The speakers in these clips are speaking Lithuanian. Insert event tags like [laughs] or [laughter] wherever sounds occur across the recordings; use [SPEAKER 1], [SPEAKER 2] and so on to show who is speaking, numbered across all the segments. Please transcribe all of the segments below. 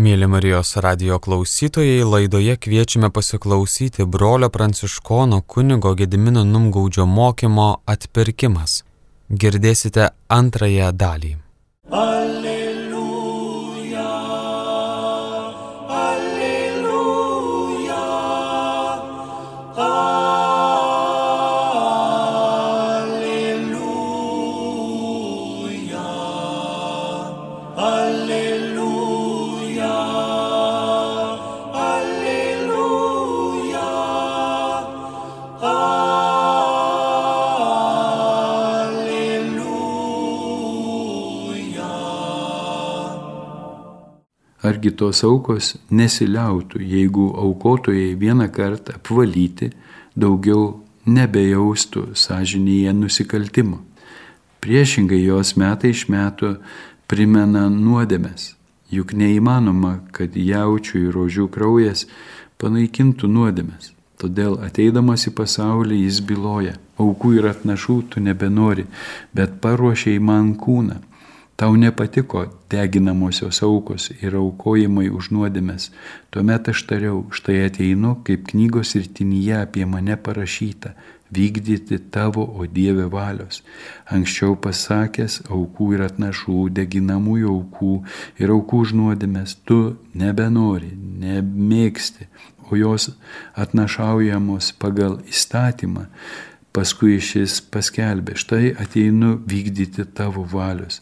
[SPEAKER 1] Mėly Marijos radio klausytojai, laidoje kviečiame pasiklausyti brolio pranciškono kunigo Gedimino Numgaudžio mokymo atpirkimas. Girdėsite antrąją dalį. Alleluja.
[SPEAKER 2] Argi tos aukos nesiliautų, jeigu aukotojai vieną kartą apvalyti daugiau nebejaustų sąžinėje nusikaltimo. Priešingai jos metai iš metų primena nuodėmės, juk neįmanoma, kad jaučių ir rožių kraujas panaikintų nuodėmės. Todėl ateidamas į pasaulį jis byloja, aukų ir atnašų tu nebenori, bet paruošiai man kūną Tau nepatiko deginamosios aukos ir aukojimai už nuodėmės. Tuomet aš tariau, štai ateinu, kaip knygos ir tinyje apie mane parašyta, vykdyti tavo, o Dieve valios. Anksčiau pasakęs aukų ir atnašų, deginamųjų aukų ir aukų už nuodėmės, tu nebenori, nemėgsti, o jos atnašaujamos pagal įstatymą Paskui šis paskelbė, štai ateinu vykdyti tavo valios.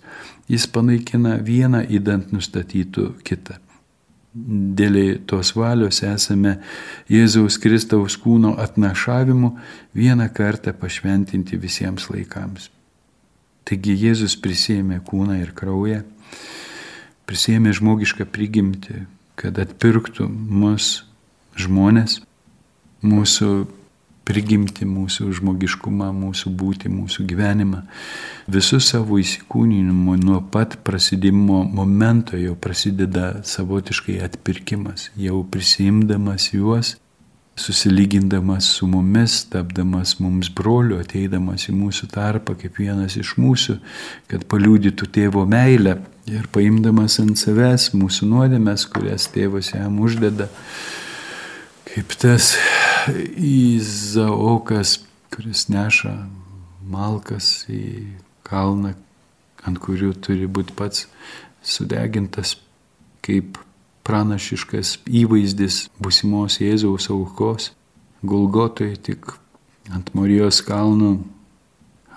[SPEAKER 2] Jis panaikina vieną įdant nustatytų kitą. Dėl tos valios esame Jėzaus Kristaus kūno atnašavimu vieną kartą pašventinti visiems laikams. Taigi Jėzus prisėmė kūną ir kraują, prisėmė žmogišką prigimtį, kad atpirktų mus žmonės, mūsų prigimti mūsų žmogiškumą, mūsų būti, mūsų gyvenimą. Visų savo įsikūninimu nuo pat prasidimo momento jau prasideda savotiškai atpirkimas, jau prisimdamas juos, susilygindamas su mumis, tapdamas mums broliu, ateidamas į mūsų tarpą kaip vienas iš mūsų, kad paliūdytų tėvo meilę ir paimdamas ant savęs mūsų nuodėmės, kurias tėvas jam uždeda kaip tas Izaokas, kuris neša malkas į kalną, ant kurių turi būti pats sudegintas kaip pranašiškas įvaizdis busimos Jėzaus aukos. Gulgotoje tik ant Morijos kalno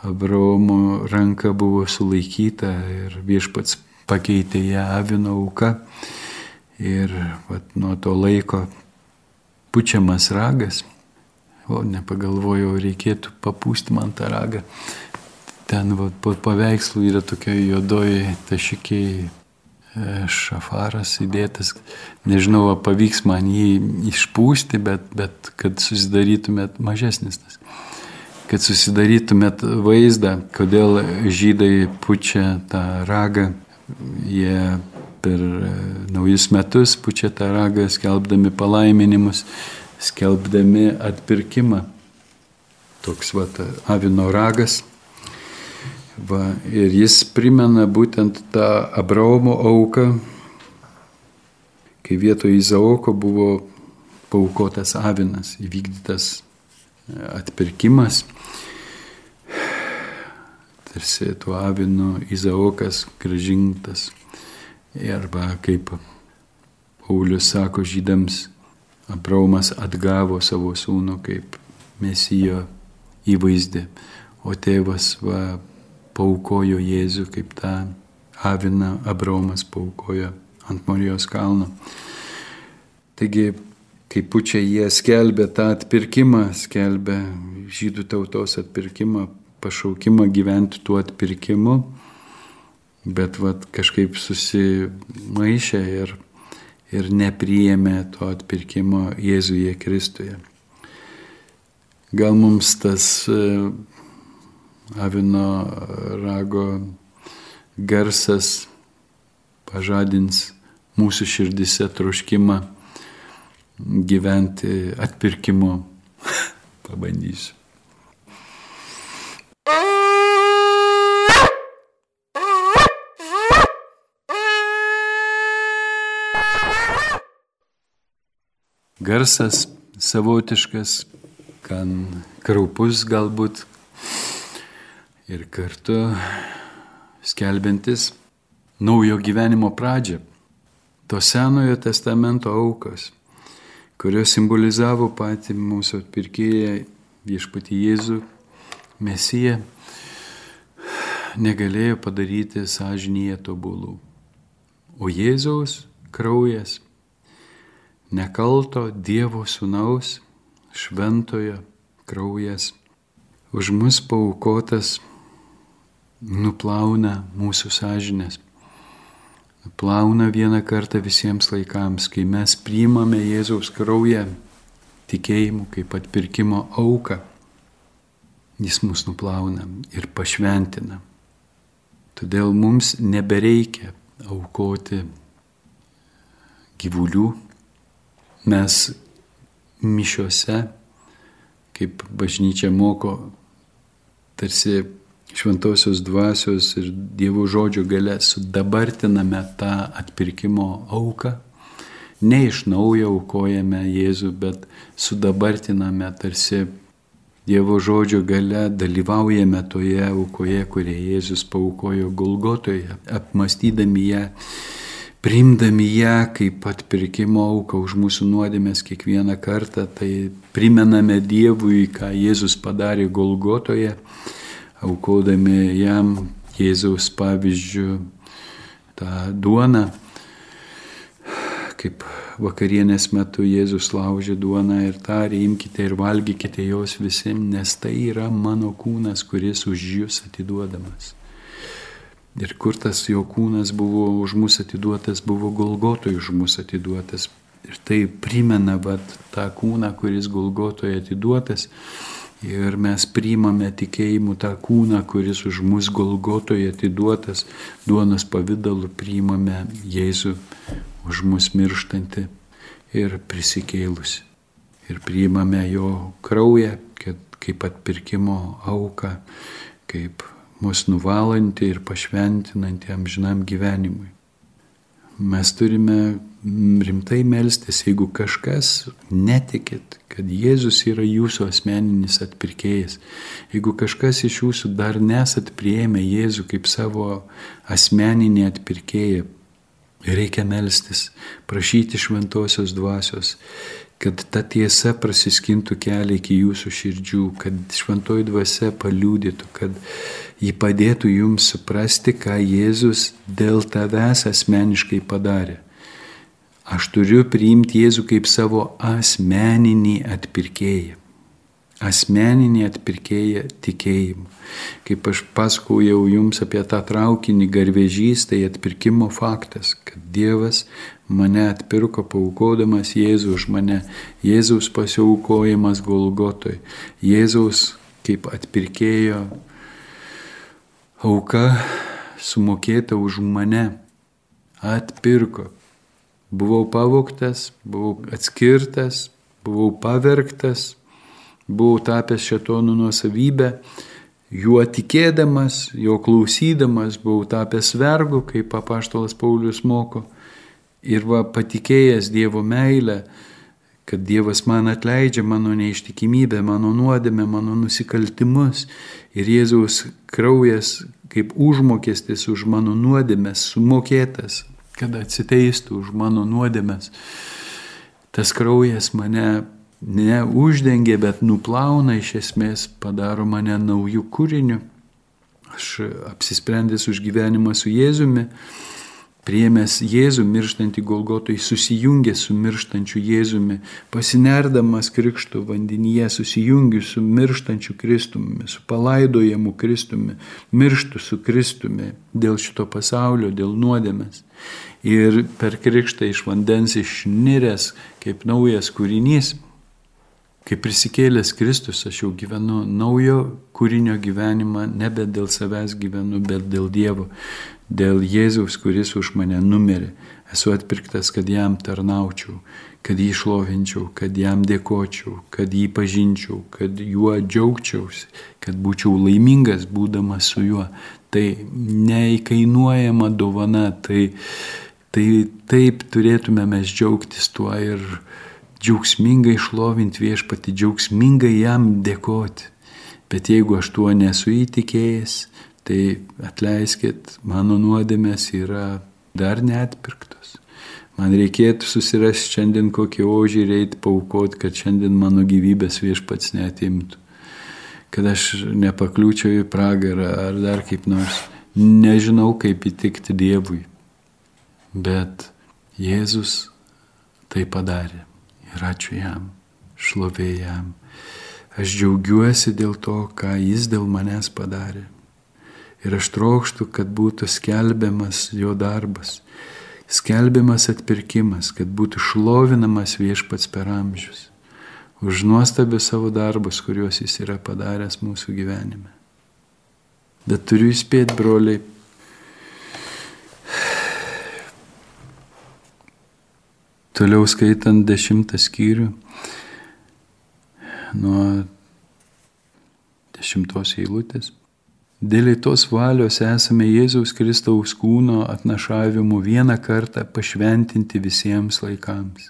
[SPEAKER 2] Abraomo ranka buvo sulaikyta ir viešpats pakeitė ją avino auka. Ir vat, nuo to laiko pučiamas ragas. O nepagalvojau, reikėtų papūsti man tą ragą. Ten va, po paveikslu yra tokia juodoji tašikiai e, šafaras įdėtas. Nežinau, pavyks man jį išpūsti, bet, bet kad susidarytumėt mažesnis tas. Kad susidarytumėt vaizdą, kodėl žydai pučia tą ragą. Jie per e, naujus metus pučia tą ragą, skelbdami palaiminimus, skelbdami atpirkimą. Toks va avino ragas. Va, ir jis primena būtent tą Abraomo auką, kai vietoj Izaoko buvo paukotas avinas, įvykdytas e, atpirkimas. Tarsi tuo avinu Izaokas gražintas Arba kaip Paulius sako žydams, Abraumas atgavo savo sūnų kaip mesijo įvaizdį, o tėvas va, paukojo Jėzų kaip tą aviną Abraumas paukojo ant Morijos kalno. Taigi, kai pučia jie skelbė tą atpirkimą, skelbė žydų tautos atpirkimą, pašaukimą gyventi tuo atpirkimu, bet vat, kažkaip susimaišė ir, ir nepriėmė to atpirkimo Jėzuje Kristuje. Gal mums tas e, avino rago garsas pažadins mūsų širdise troškimą gyventi atpirkimu. [laughs] Pabandysiu. Garsas savotiškas, gan kraupus galbūt ir kartu skelbiantis naujo gyvenimo pradžią. To senojo testamento aukas, kurios simbolizavo patį mūsų atpirkėją viešpatį Jėzų, Mesiją, negalėjo padaryti sąžinėje tobulų. O Jėzaus kraujas, nekalto Dievo sūnaus, šventojo kraujas, už mus paukotas nuplauna mūsų sąžinės. Nuplauna vieną kartą visiems laikams, kai mes priimame Jėzaus kraują tikėjimu kaip atpirkimo auką. Jis mus nuplauna ir pašventina. Todėl mums nebereikia aukoti gyvulių. Mes mišiuose, kaip bažnyčia moko, tarsi šventosios dvasios ir Dievo žodžio gale sudabartiname tą atpirkimo auką. Ne iš naujo aukojame Jėzų, bet sudabartiname tarsi Dievo žodžio gale, dalyvaujame toje aukoje, kurią Jėzus paukojo Golgotoje, apmastydami ją, priimdami ją kaip atpirkimo auką už mūsų nuodėmės kiekvieną kartą, tai primename Dievui, ką Jėzus padarė Golgotoje aukodami jam Jėzaus pavyzdžių tą duoną, kaip vakarienės metu Jėzus laužė duoną ir tarė, imkite ir valgykite jos visi, nes tai yra mano kūnas, kuris už jūs atiduodamas. Ir kur tas jo kūnas buvo už mus atiduotas, buvo Golgotoje už mus atiduotas. Ir tai primena vat, tą kūną, kuris Golgotoje atiduotas. Ir mes priimame tikėjimu tą kūną, kuris už mus Golgotoje atiduotas, duonos pavydalu priimame Jėzų už mus mirštantį ir prisikėlusi. Ir priimame jo kraują, kaip atpirkimo auką, kaip mus nuvalanti ir pašventinanti amžinam gyvenimui. Mes turime rimtai melstis, jeigu kažkas netikit, kad Jėzus yra jūsų asmeninis atpirkėjas, jeigu kažkas iš jūsų dar nesat prieėmę Jėzų kaip savo asmeninį atpirkėją, reikia melstis, prašyti šventosios dvasios, kad ta tiesa prasiskintų kelią iki jūsų širdžių, kad šventoji dvasia paliūdytų, kad ji padėtų jums suprasti, ką Jėzus dėl tavęs asmeniškai padarė. Aš turiu priimti Jėzų kaip savo asmeninį atpirkėją. Asmeninį atpirkėją tikėjimu. Kaip aš pasakojau jums apie tą traukinį garvežys, tai atpirkimo faktas, kad Dievas mane atpirko paukodamas Jėzų už mane, Jėzaus pasiaukojimas Golgotoj, Jėzaus kaip atpirkėjo auka sumokėta už mane, atpirko. Buvau pavoktas, buvau atskirtas, buvau pavergtas, buvau tapęs šetonų nuosavybę, juo tikėdamas, jo klausydamas, buvau tapęs vergu, kaip apaštalas Paulius moko. Ir va patikėjęs Dievo meilę, kad Dievas man atleidžia mano neištikimybę, mano nuodėmę, mano nusikaltimus. Ir Jėzaus kraujas kaip užmokestis už mano nuodėmės sumokėtas, kad atsiteistų už mano nuodėmės. Tas kraujas mane neuždengia, bet nuplauna iš esmės, padaro mane naujų kūrinių. Aš apsisprendęs už gyvenimą su Jėzumi Priemęs Jėzų mirštantį Golgotoj susijungė su mirštančiu Jėzumi, pasinerdamas krikšto vandenyje susijungiu su mirštančiu Kristumi, su palaidojamu Kristumi, mirštu su Kristumi dėl šito pasaulio, dėl nuodėmės. Ir per krikštą iš vandens išniręs kaip naujas kūrinys, kaip prisikėlęs Kristus, aš jau gyvenu naujo kūrinio gyvenimą, nebe dėl savęs gyvenu, bet dėl Dievo dėl Jėzaus, kuris už mane numirė. Esu atpirktas, kad jam tarnaučiau, kad jį šlovinčiau, kad jam dėkočiau, kad jį pažinčiau, kad juo džiaugčiausi, kad būčiau laimingas būdamas su juo. Tai neįkainuojama dovana, tai, tai taip turėtume mes džiaugtis tuo ir džiaugsmingai šlovinti viešpati, džiaugsmingai jam dėkoti. Bet jeigu aš tuo nesu įtikėjęs, tai atleiskit, mano nuodėmės yra dar neatpirktos. Man reikėtų susirasti šiandien kokį ožį ir eiti paukoti, kad šiandien mano gyvybės viešpats netimtų. Kad aš nepakliūčiau į pragarą ar dar kaip nors. Nežinau, kaip įtikti Dievui. Bet Jėzus tai padarė. Ir ačiū jam, šlovė jam. Aš džiaugiuosi dėl to, ką jis dėl manęs padarė. Ir aš trokštų, kad būtų skelbiamas jo darbas, skelbiamas atpirkimas, kad būtų šlovinamas viešpats per amžius už nuostabius savo darbus, kuriuos jis yra padaręs mūsų gyvenime. Bet turiu įspėti, broliai, Toliau skaitant dešimtą skyrių nuo dešimtos eilutės. Dėl tos valios esame Jėzaus Kristaus kūno atnašavimu vieną kartą pašventinti visiems laikams.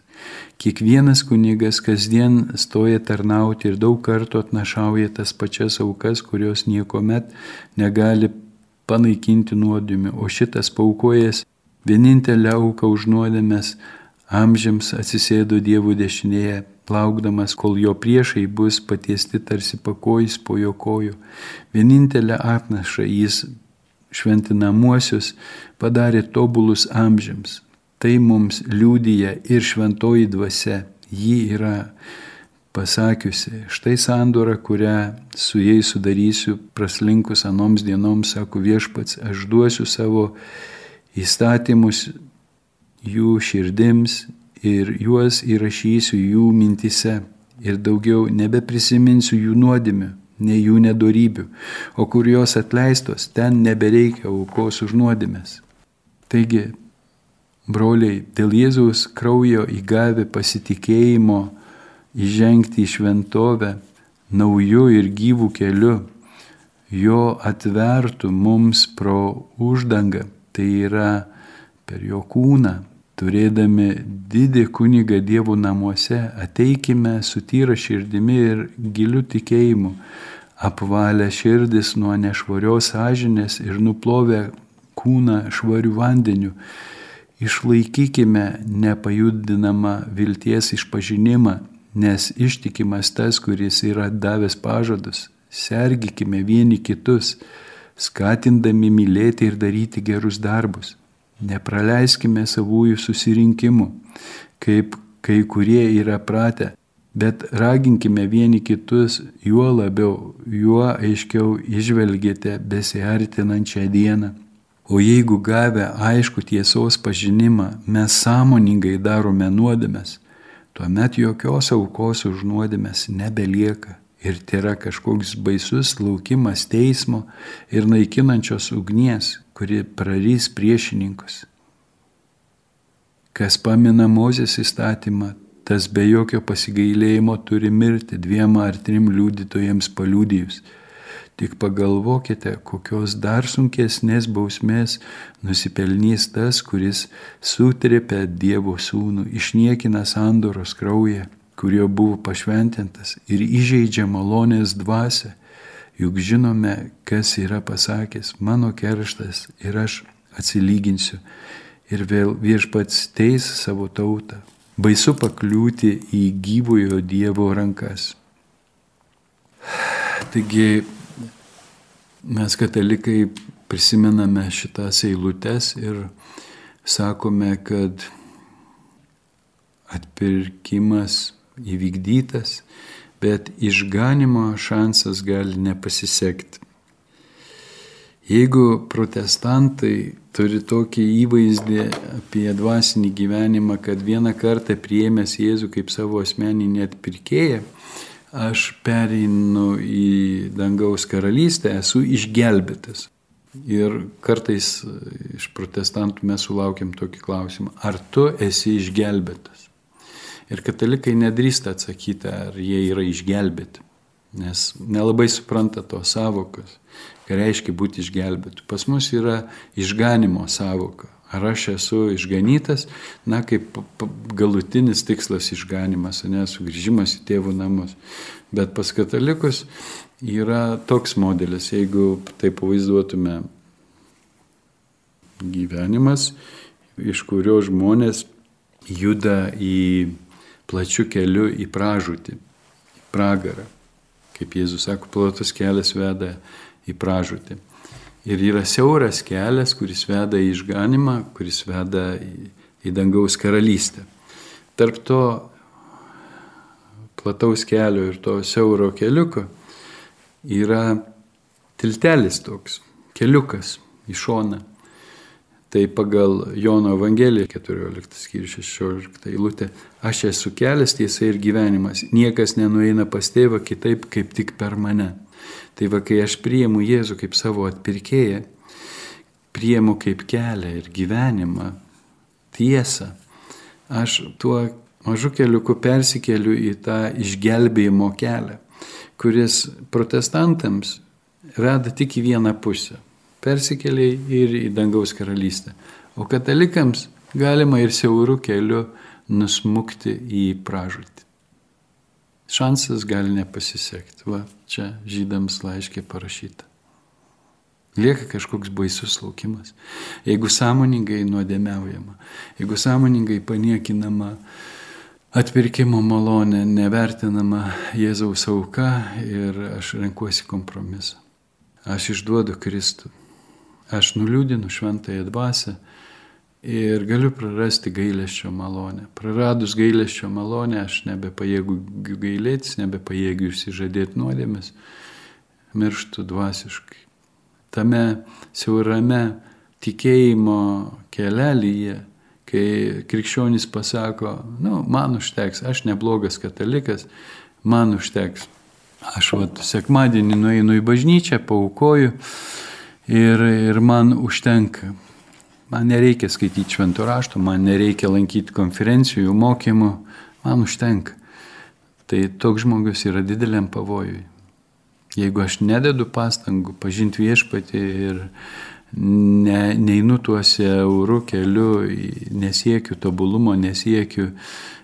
[SPEAKER 2] Kiekvienas kunigas kasdien stoja tarnauti ir daug kartų atnašauja tas pačias aukas, kurios niekuomet negali panaikinti nuodėmį, o šitas paukojas vienintelę auką už nuodėmės amžiams atsisėdo Dievo dešinėje, laukdamas, kol jo priešai bus patiesti tarsi pakojais po jo kojų. Vienintelę atnašą jis šventinamuosius padarė tobulus amžiams. Tai mums liūdija ir šventoji dvasia. Ji yra pasakiusi, štai sandora, kurią su jais sudarysiu praslinkus anoms dienoms, sako viešpats, aš duosiu savo įstatymus jų širdims ir juos įrašysiu jų mintise ir daugiau nebeprisiminsiu jų nuodėmių, nei jų nedorybių, o kur jos atleistos, ten nebereikia aukos už nuodėmės. Taigi, broliai, dėl Jėzaus kraujo įgavę pasitikėjimo įžengti į šventovę naujų ir gyvų keliu, jo atvertų mums pro uždangą, tai yra per jo kūną, turėdami didį kunigą Dievo namuose, ateikime su tyra širdimi ir giliu tikėjimu, apvalę širdis nuo nešvarios sąžinės ir nuplovę kūną švarių vandeniu, išlaikykime nepajudinamą vilties išpažinimą, nes ištikimas tas, kuris yra davęs pažadus, sergikime vieni kitus, skatindami mylėti ir daryti gerus darbus Nepraleiskime savųjų susirinkimų, kaip kai kurie yra pratę, bet raginkime vieni kitus, juo labiau, juo aiškiau išvelgėte besiartinančią dieną. O jeigu gavę aišku tiesos pažinimą mes sąmoningai darome nuodėmes, tuomet jokios aukos už nuodėmes nebelieka ir tai yra kažkoks baisus laukimas teismo ir naikinančios ugnies, kuri prarys priešininkus. Kas pamina Mozės įstatymą, tas be jokio pasigailėjimo turi mirti dviem ar trim liudytojams paliūdijus. Tik pagalvokite, kokios dar sunkesnės bausmės nusipelnys tas, kuris sutrėpia Dievo sūnų, išniekina sandoros kraują kurio buvo pašventintas ir įžeidžia malonės dvasę, juk žinome, kas yra pasakęs, mano kerštas ir aš atsilyginsiu. Ir vėl viešpats teis savo tautą. Baisu pakliūti į gyvojo Dievo rankas. Taigi mes katalikai prisimename šitas eilutes ir sakome, kad atpirkimas įvykdytas, bet išganimo šansas gali nepasisekti. Jeigu protestantai turi tokį įvaizdį apie dvasinį gyvenimą, kad vieną kartą priėmęs Jėzų kaip savo asmeninį atpirkėją, aš pereinu į dangaus karalystę, esu išgelbėtas. Ir kartais iš protestantų mes sulaukiam tokį klausimą, ar tu esi išgelbėtas? Ir katalikai nedrįsta atsakyti, ar jie yra išgelbėti, nes nelabai supranta to savokos, ką reiškia būti išgelbėtų. Pas mus yra išganimo savoka. Ar aš esu išganytas, na, kaip galutinis tikslas išganimas, ne, sugrįžimas į tėvų namus. Bet pas katalikus yra toks modelis, jeigu taip pavaizduotume gyvenimas, iš kurio žmonės juda į plačių kelių į pražūtį, į pragarą. Kaip Jėzus sako, platus kelias veda į pražūtį. Ir yra siauras kelias, kuris veda į išganimą, kuris veda į, į dangaus karalystę. Tarp to plataus kelio ir to siauro keliuko yra tiltelis toks, keliukas į šoną. Tai pagal Jono Evangeliją 14 skyrius 16 eilutė, aš esu kelias, tiesa ir gyvenimas, niekas nenueina pas tėvą kitaip kaip tik per mane. Tai va, kai aš priimu Jėzų kaip savo atpirkėją, priimu kaip kelią ir gyvenimą, tiesą, aš tuo mažu keliuku persikeliu į tą išgelbėjimo kelią, kuris protestantams veda tik į vieną pusę persikėlė ir į dangaus karalystę. O katalikams galima ir siaurų kelių nusmukti į pražūtį. Šansas gali nepasisekti. Va, čia žydams laiškė parašyta. Lieka kažkoks baisus laukimas. Jeigu sąmoningai nuodėmiaujama, jeigu sąmoningai paniekinama atpirkimo malonė, nevertinama Jėzaus auka ir aš renkuosi kompromisą. Aš išduodu Kristų aš nuliūdinu šventąją dvasę ir galiu prarasti gailesčio malonę. Praradus gailesčio malonę aš nebepajėgu gailėtis, nebepajėgiu išsižadėti nuodėmės, mirštu dvasiškai. Tame siaurame tikėjimo kelelyje, kai krikščionys pasako, nu, man užteks, aš neblogas katalikas, man užteks. Aš vat sekmadienį nueinu į bažnyčią, paukoju, ir, ir man užtenka. Man nereikia skaityti šventų raštų, man nereikia lankyti konferencijų, mokymų, man užtenka. Tai toks žmogus yra dideliam pavojui. Jeigu aš nededu pastangų pažinti viešpatį ir ne, neinu tuose eurų keliu, nesiekiu tobulumo, nesiekiu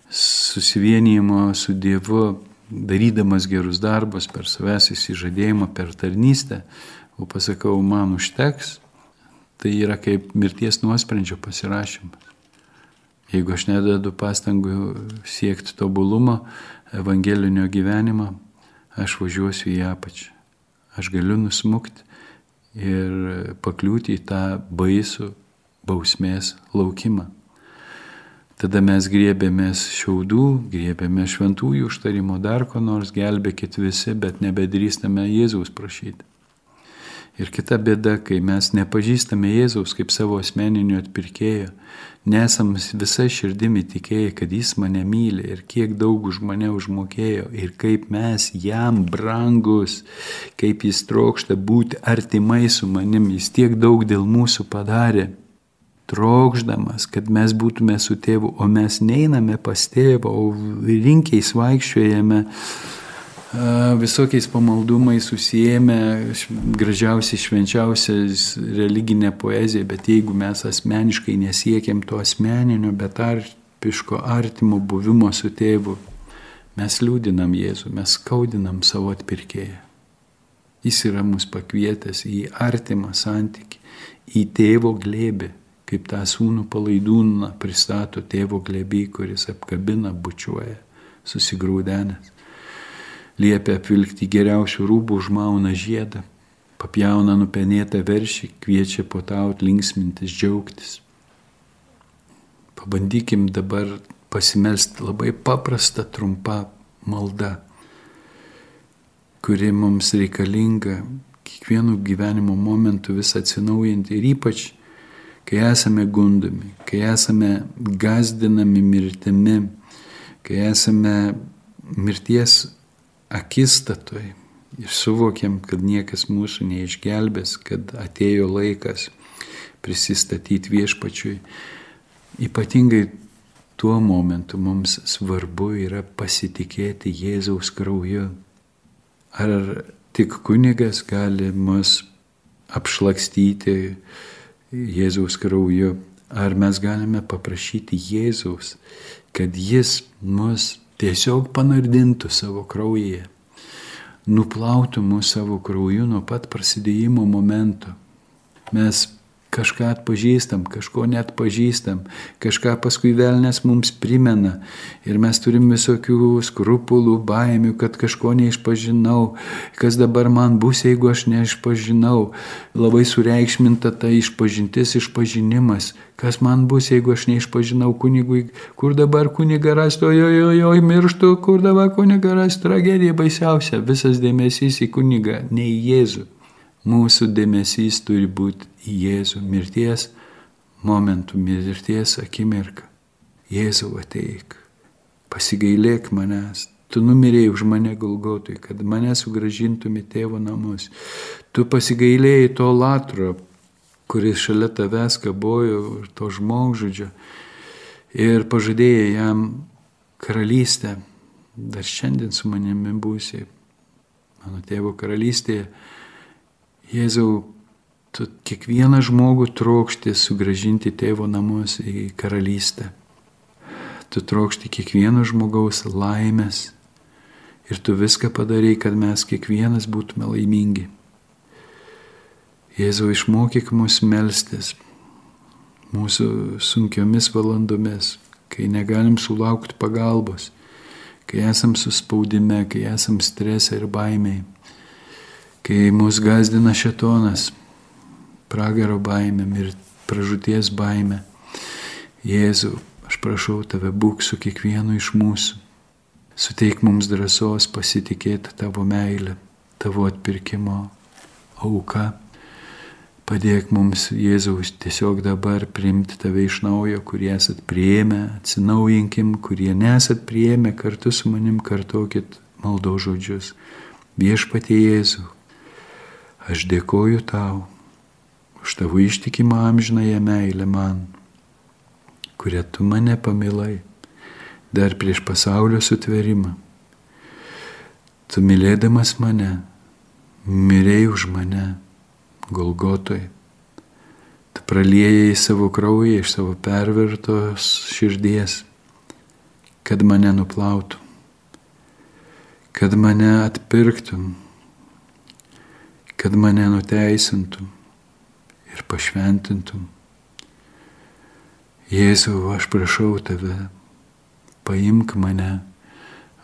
[SPEAKER 2] susivienijimo su Dievu, darydamas gerus darbus per savęs įsižadėjimą, per tarnystę, o pasakau, man užteks, tai yra kaip mirties nuosprendžio pasirašymas. Jeigu aš nededu pastangų siekti tobulumo, evangelinio gyvenimo, aš važiuosiu į apačią. Aš galiu nusmukti ir pakliūti į tą baisų bausmės laukimą. Tada mes griebėmės šiaudų, griebėmės šventųjų užtarimo dar ko nors, gelbėkit visi, bet nebedrįstame Jėzaus prašyti. Ir kita bėda, kai mes nepažįstame Jėzaus kaip savo asmeninio atpirkėjo, nesam visą širdimi tikėję, kad Jis mane myli ir kiek daug už mane užmokėjo ir kaip mes jam brangus, kaip Jis trokšta būti artimai su manim, Jis tiek daug dėl mūsų padarė, trokšdamas, kad mes būtume su tėvu, o mes neiname pas tėvą, o rinkiais vaikščiojame visokiais pamaldumais susijęme gražiausiai, švenčiausias religinė poezija, bet jeigu mes asmeniškai nesiekėm to asmeninio, betarpiško artimo buvimo su tėvu, mes liūdinam Jėzų, mes skaudinam savo atpirkėją. Jis yra mus pakvietęs į artimą santykį, į tėvo glėbį, kaip tą sūnų palaidūną pristato tėvo glėbį, kuris apkabina, bučiuoja, susigrūdenęs liepia apvilkti geriausių rūbų, užmauna žiedą, papjauna nupenėtą veršį, kviečia potauti, linksmintis, džiaugtis. Pabandykim dabar pasimelsti labai paprastą, trumpą maldą, kuri mums reikalinga kiekvienu gyvenimo momentu vis atsinaujinti ir ypač, kai esame gundami, kai esame gazdinami mirtimi, kai esame mirties akistatoj ir suvokiam, kad niekas mūsų neišgelbės, kad atėjo laikas prisistatyti viešpačiui. Ypatingai tuo momentu mums svarbu yra pasitikėti Jėzaus krauju. Ar tik kunigas gali mus apšlakstyti Jėzaus krauju, Ar mes galime paprašyti Jėzaus, kad Jis mus tiesiog panardintų savo kraujyje, nuplautų mus savo krauju nuo pat prasidėjimo momento. Mes kažką atpažįstam, kažko net pažįstam, kažką paskui velnės mums primena. Ir mes turim visokių skrupulų, baimių, kad kažko neišpažinau, kas dabar man bus, jeigu aš neišpažinau. Labai sureikšminta ta išpažintis, išpažinimas, kas man bus, jeigu aš neišpažinau kunigui, kur dabar kuniga rasto, jo, jo, jo, mirštu, kur dabar kuniga rasto, tragedija baisiausia, visas dėmesys į kunigą, ne į Jėzų. Mūsų dėmesys turi būti į Jėzų mirties momentų, mirties akimirką. Jėzau ateik, pasigailėk manęs, tu numirėjai už mane Golgotui, kad mane sugražintum į tėvo namus. Tu pasigailėjai to latro, kuris šalia tavęs kabojo to žmogžudžio ir pažadėjai jam karalystę, dar šiandien su manimi būsi, mano tėvo karalystėje Jėzau, tu kiekvieną žmogų trokšti sugražinti tėvo namus į karalystę. Tu trokšti kiekvieno žmogaus laimės ir tu viską padarai, kad mes kiekvienas būtume laimingi. Jėzau, išmokyk mus melstis mūsų sunkiomis valandomis, kai negalim sulaukti pagalbos, kai esam suspaudime, kai esam stresė ir baimiai kai mus gazdina šetonas, pragaro baime, ir pražūties baime. Jėzau, aš prašau tave, būk su kiekvienu iš mūsų. Suteik mums drąsos pasitikėti tavo meilę, tavo atpirkimo auka. Padėk mums, Jėzaus, tiesiog dabar priimti tave iš naujo, kurie esat prieėmę, atsinaujinkim, kurie nesat prieėmę, kartu su manim kartokit maldo žodžius. Viešpatie Jėzau, Aš dėkoju tau už tavo ištikimą amžinąją meilę man, kurią tu mane pamilai dar prieš pasaulio sutverimą. Tu mylėdamas mane, mirėjai už mane Golgotoj. Tu praliejai savo kraują iš savo pervertos širdies, kad mane nuplautum, kad mane atpirktum kad mane nuteisintum ir pašventintum. Jėzau, aš prašau tave, paimk mane,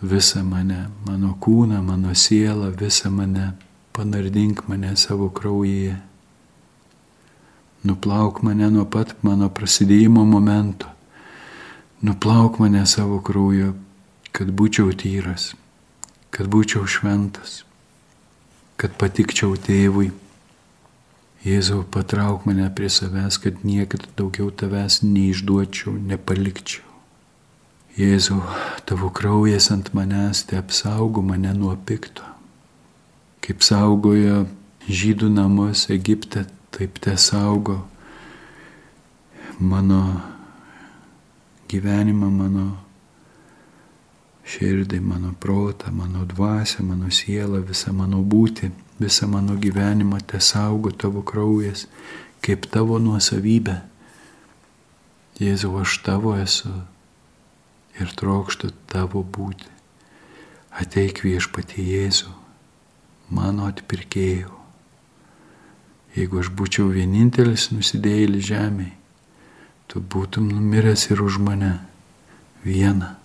[SPEAKER 2] visą mane, mano kūną, mano sielą, visą mane, panardink mane savo kraujyje. Nuplauk mane nuo pat mano prasidėjimo momento. Nuplauk mane savo krauju, kad būčiau tyras, kad būčiau šventas kad patikčiau tėvui. Jėzau, patrauk mane prie savęs, kad niekada daugiau tavęs neišduočiau, nepalikčiau. Jėzau, tavo kraujas ant manęs te apsaugo mane nuo pikto. Kaip saugojo žydų namus Egipte, taip te saugo mano gyvenimą, mano širdį, mano protą, mano dvasę, mano sielą, visą mano būtį, visą mano gyvenimą te saugo tavo kraujas, kaip tavo nuosavybė. Jėzau, aš tavo esu ir trokštų tavo būti. Ateik viešpatie Jėzų, mano atpirkėjau. Jeigu aš būčiau vienintelis nusidėjėlis žemėje, tu būtum numiręs ir už mane vieną.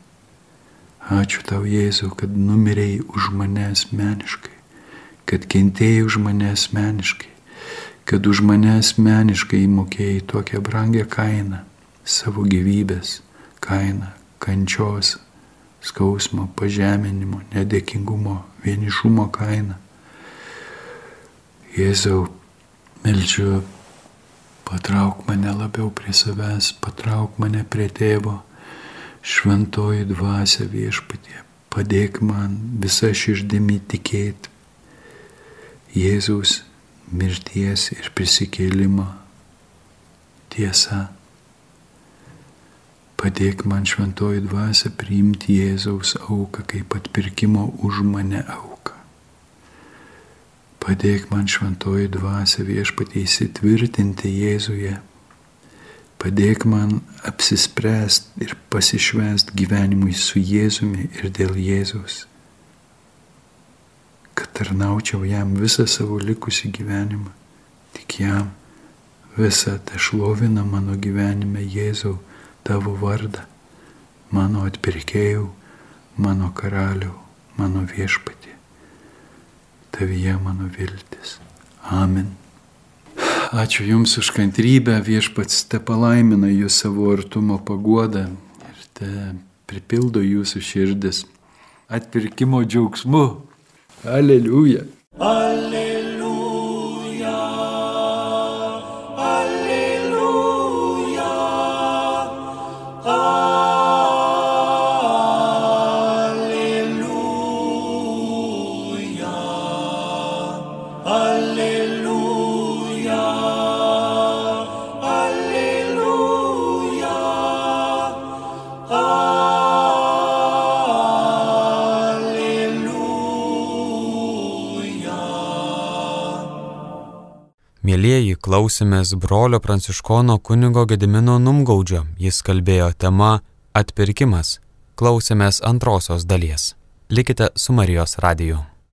[SPEAKER 2] Ačiū tau, Jėzau, kad numirėjai už mane asmeniškai, kad kentėjai už mane asmeniškai, kad už mane asmeniškai įmokėjai tokią brangę kainą, savo gyvybės kainą, kančios, skausmo, pažeminimo, nedėkingumo, vienišumo kainą. Jėzau, melčiu, patrauk mane labiau prie savęs, patrauk mane prie tėvo šventoji dvasia viešpatie, padėk man visą širdimi tikėti Jėzaus mirties ir prisikėlimo tiesa. Padėk man šventoji dvasia priimti Jėzaus auką kaip atpirkimo už mane auką. Padėk man šventoji dvasia viešpatie įsitvirtinti Jėzuje Padėk man apsispręsti ir pasišvest gyvenimui su Jėzumi ir dėl Jėzaus. Kad tarnaučiau jam visą savo likusį gyvenimą. Tik jam visą tą šlovina mano gyvenime Jėzau tavo vardą, mano atpirkėjau, mano karaliau, mano viešpatė. Tavyje mano viltis. Amen. Ačiū Jums už kantrybę, viešpats te palaimina Jūs savo artumo paguodą ir te pripildo Jūsų širdis atpirkimo džiaugsmu. Aleliuja.
[SPEAKER 1] Klausėmės brolio pranciškono kunigo Gedimino Numgaudžio. Jis kalbėjo tema Atpirkimas. Klausėmės antrosios dalies. Likite su Marijos radiju.